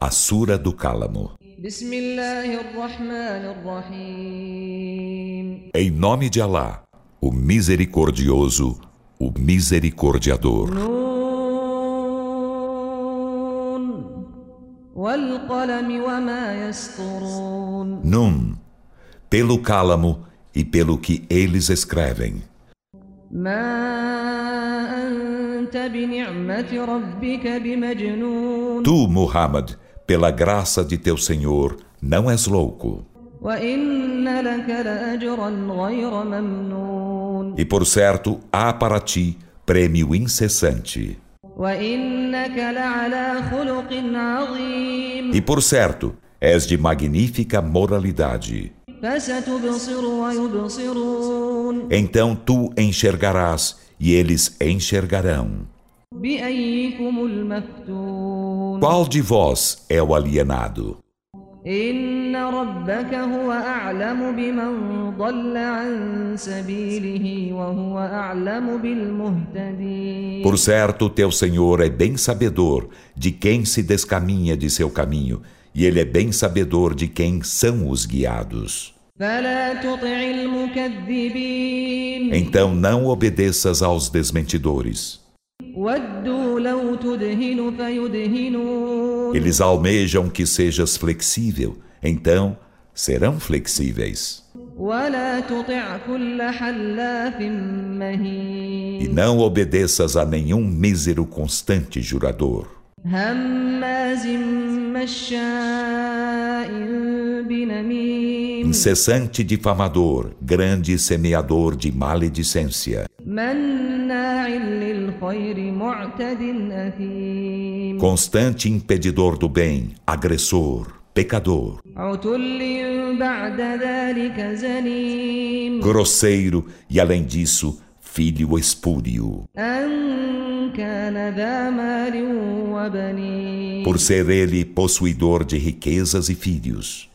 A Sura do Cálamo. Em nome de Alá, o Misericordioso, o Misericordiador. Nun, pelo cálamo e pelo que eles escrevem. Tu, Muhammad, pela graça de teu Senhor, não és louco. E por certo, há para ti prêmio incessante. E por certo, és de magnífica moralidade. Então tu enxergarás e eles enxergarão. بأيكم المفتون Qual de vós é o alienado? إن ربك هو أعلم بمن ضل عن سبيله وهو أعلم بالمهتدين Por certo, teu Senhor é bem sabedor de quem se descaminha de seu caminho, e ele é bem sabedor de quem são os guiados. فلا تطع المكذبين Então não obedeças aos desmentidores. Eles almejam que sejas flexível, então serão flexíveis. E não obedeças a nenhum mísero constante jurador. Incessante difamador, grande semeador de maledicência. Constante impedidor do bem, agressor, pecador. Grosseiro e, além disso, filho espúrio. Por ser ele possuidor de riquezas e filhos.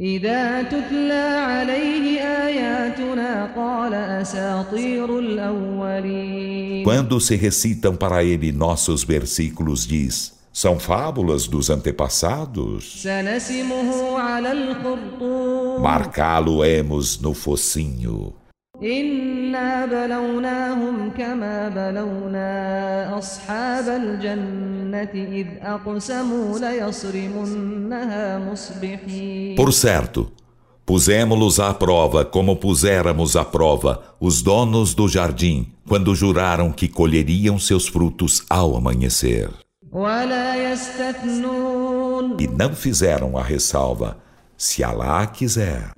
إذا تتلى عليه آياتنا قال أساطير الأولين Quando se recitam para ele nossos versículos, diz: São fábulas dos antepassados? سنسمه على الخرطوم Marcá-lo-emos no focinho. إنا بلوناهم كما بلونا أصحاب الجنة إذ أقسموا ليصرمنها مصبحين Por certo, pusemos-los à prova como puséramos à prova os donos do jardim quando juraram que colheriam seus frutos ao amanhecer. ولا يستثنون E não fizeram a ressalva, se Alá quiser.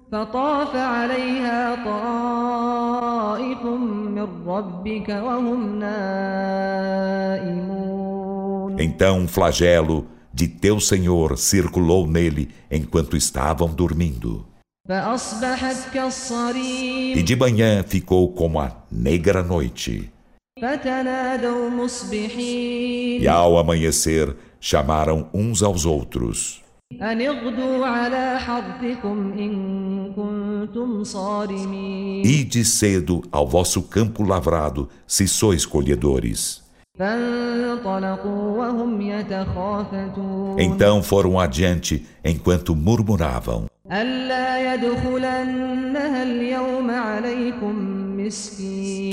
Então um flagelo de teu Senhor circulou nele enquanto estavam dormindo. E de manhã ficou como a negra noite. E ao amanhecer chamaram uns aos outros. Ide cedo ao vosso campo lavrado, se sois colhedores. Então foram adiante enquanto murmuravam.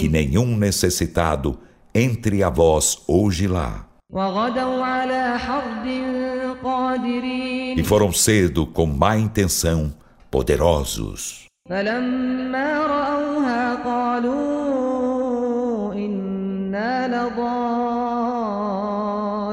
Que nenhum necessitado entre a vós hoje lá. وغدوا على حرد قادرين E foram cedo com má intenção, poderosos. فلما رأوها قالوا إنا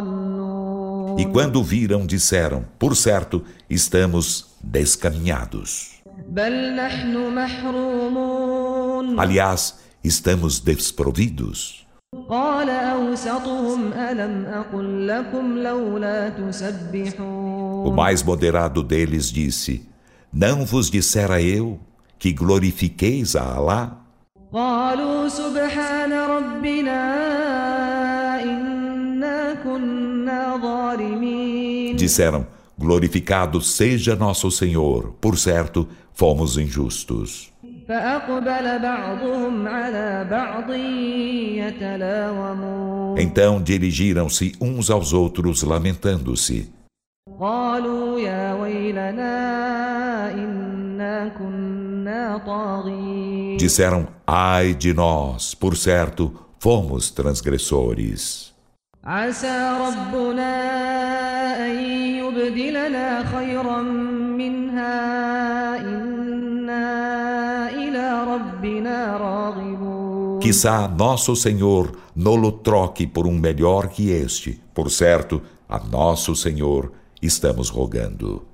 لضالون E quando viram, disseram: Por certo, estamos descaminhados. بل نحن محرومون Aliás, estamos desprovidos. قال أوسطهم ألم أقل لكم لولا تسبحون O mais moderado deles disse: Não vos dissera eu que glorifiqueis a Alá? قالوا سبحان ربنا إنا كنا ظالمين Disseram: Glorificado seja nosso Senhor, por certo, fomos injustos. فأقبل بعضهم على بعض يتلاومون Então dirigiram-se uns aos outros, lamentando-se. قالوا يا ويلنا إنا كنا طاغين Disseram: Ai de nós, por certo, fomos transgressores. عسى ربنا أن يبدلنا خيرا منها Quizá nosso Senhor nolo troque por um melhor que este. Por certo, a nosso Senhor estamos rogando.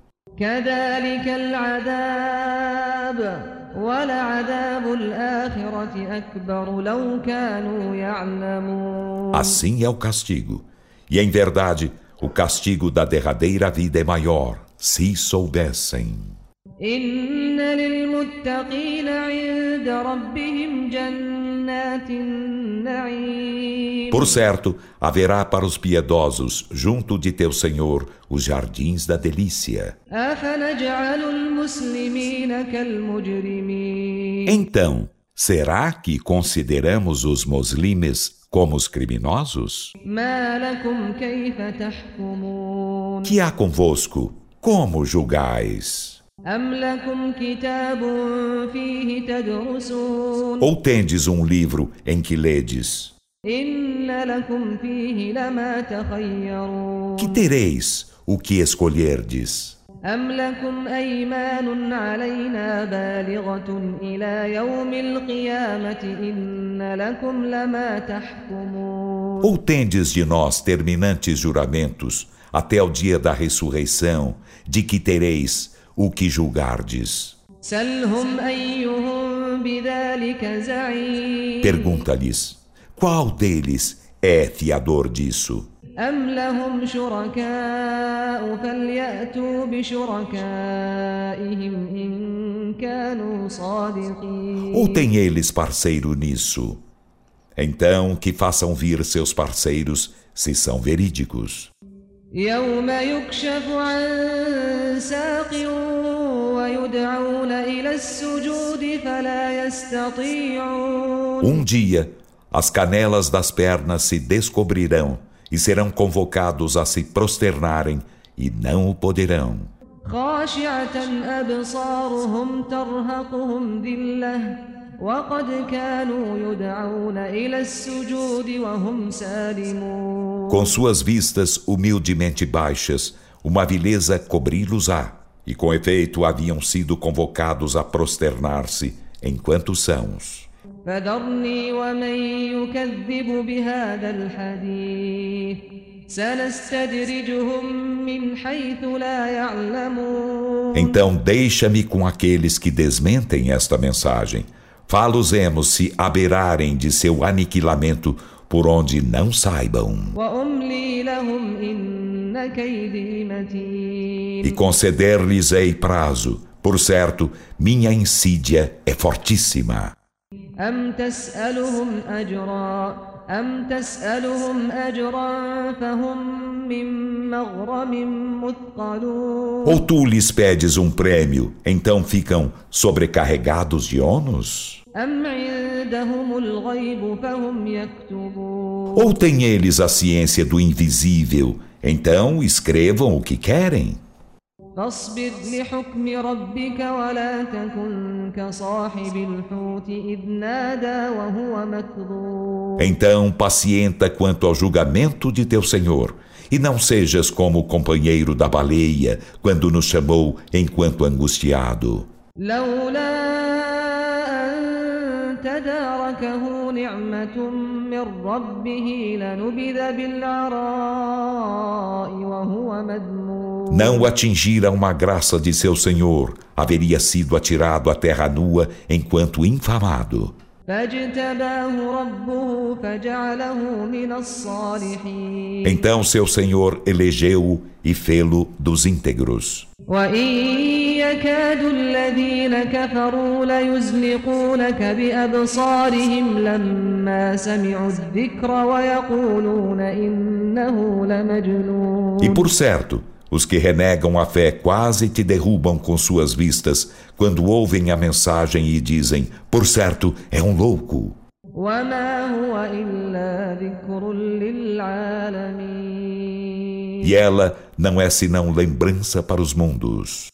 Assim é o castigo. E em verdade, o castigo da derradeira vida é maior, se soubessem. إن للمتقين عند ربهم جنات النعيم Por certo, haverá para os piedosos, junto de teu Senhor, os jardins da delícia. أفنجعل المسلمين كالمجرمين Então, será que consideramos os muslimes como os criminosos? ما لكم كيف تحكمون Que há convosco? Como julgais? Ou tendes um livro em que ledes? Que tereis o que escolherdes? Ou tendes de nós terminantes juramentos até o dia da ressurreição, de que tereis o que julgardes? سلهم أيهم بذلك زعيم Pergunta-lhes: qual deles é fiador disso? أم لهم شركاء فليأتوا بشركائهم إن كانوا صادقين Ou tem eles parceiro nisso? Então que façam vir seus parceiros, se são verídicos. يوم يكشف عن ساق ويدعون إلى السجود فلا يستطيعون Um dia, as canelas das pernas se descobrirão e serão convocados a se prosternarem e não o poderão. خاشعة أبصارهم ترهقهم ذلة وقد كانوا يدعون إلى السجود وهم سالمون Com suas vistas humildemente baixas, uma vileza cobri-los-á, e com efeito haviam sido convocados a prosternar-se enquanto sãos. فذرني ومن يكذب بهذا الحديث سنستدرجهم من حيث لا يعلمون Então deixa-me com aqueles que desmentem esta mensagem. Fá-los-emos se aberarem de seu aniquilamento por onde não saibam. وأملي لهم إن كيدي متين E conceder-lhes-ei prazo. Por certo, minha insídia é fortíssima. أم تسألهم أجرا أم تسألهم أجرا فهم من مغرم مثقلون Ou tu lhes pedes um prêmio, então ficam sobrecarregados de ônus? أم عندهم الغيب فهم يكتبون Ou têm eles a ciência do invisível, então escrevam o que querem? فاصبر لحكم ربك ولا تكن كصاحب الحوت إذ نادى وهو مكظوم Então pacienta quanto ao julgamento de teu Senhor, e não sejas como o companheiro da baleia, quando nos chamou enquanto angustiado. لولا أن تداركه نعمة من ربه لنبذ بالعراء وهو مذموم Não o atingira uma graça de seu Senhor, haveria sido atirado à terra nua enquanto infamado. فاجتباه ربه فجعله من الصالحين Então seu Senhor elegeu-o e fê-lo dos íntegros. وإن يكاد الذين كفروا ليزلقونك بأبصارهم لما سمعوا الذكر ويقولون إنه لمجنون E por certo, os que renegam a fé quase te derrubam com suas vistas quando ouvem a mensagem e dizem: Por certo, é um louco. وما هو إلا ذكر للعالمين E ela não é senão lembrança para os mundos.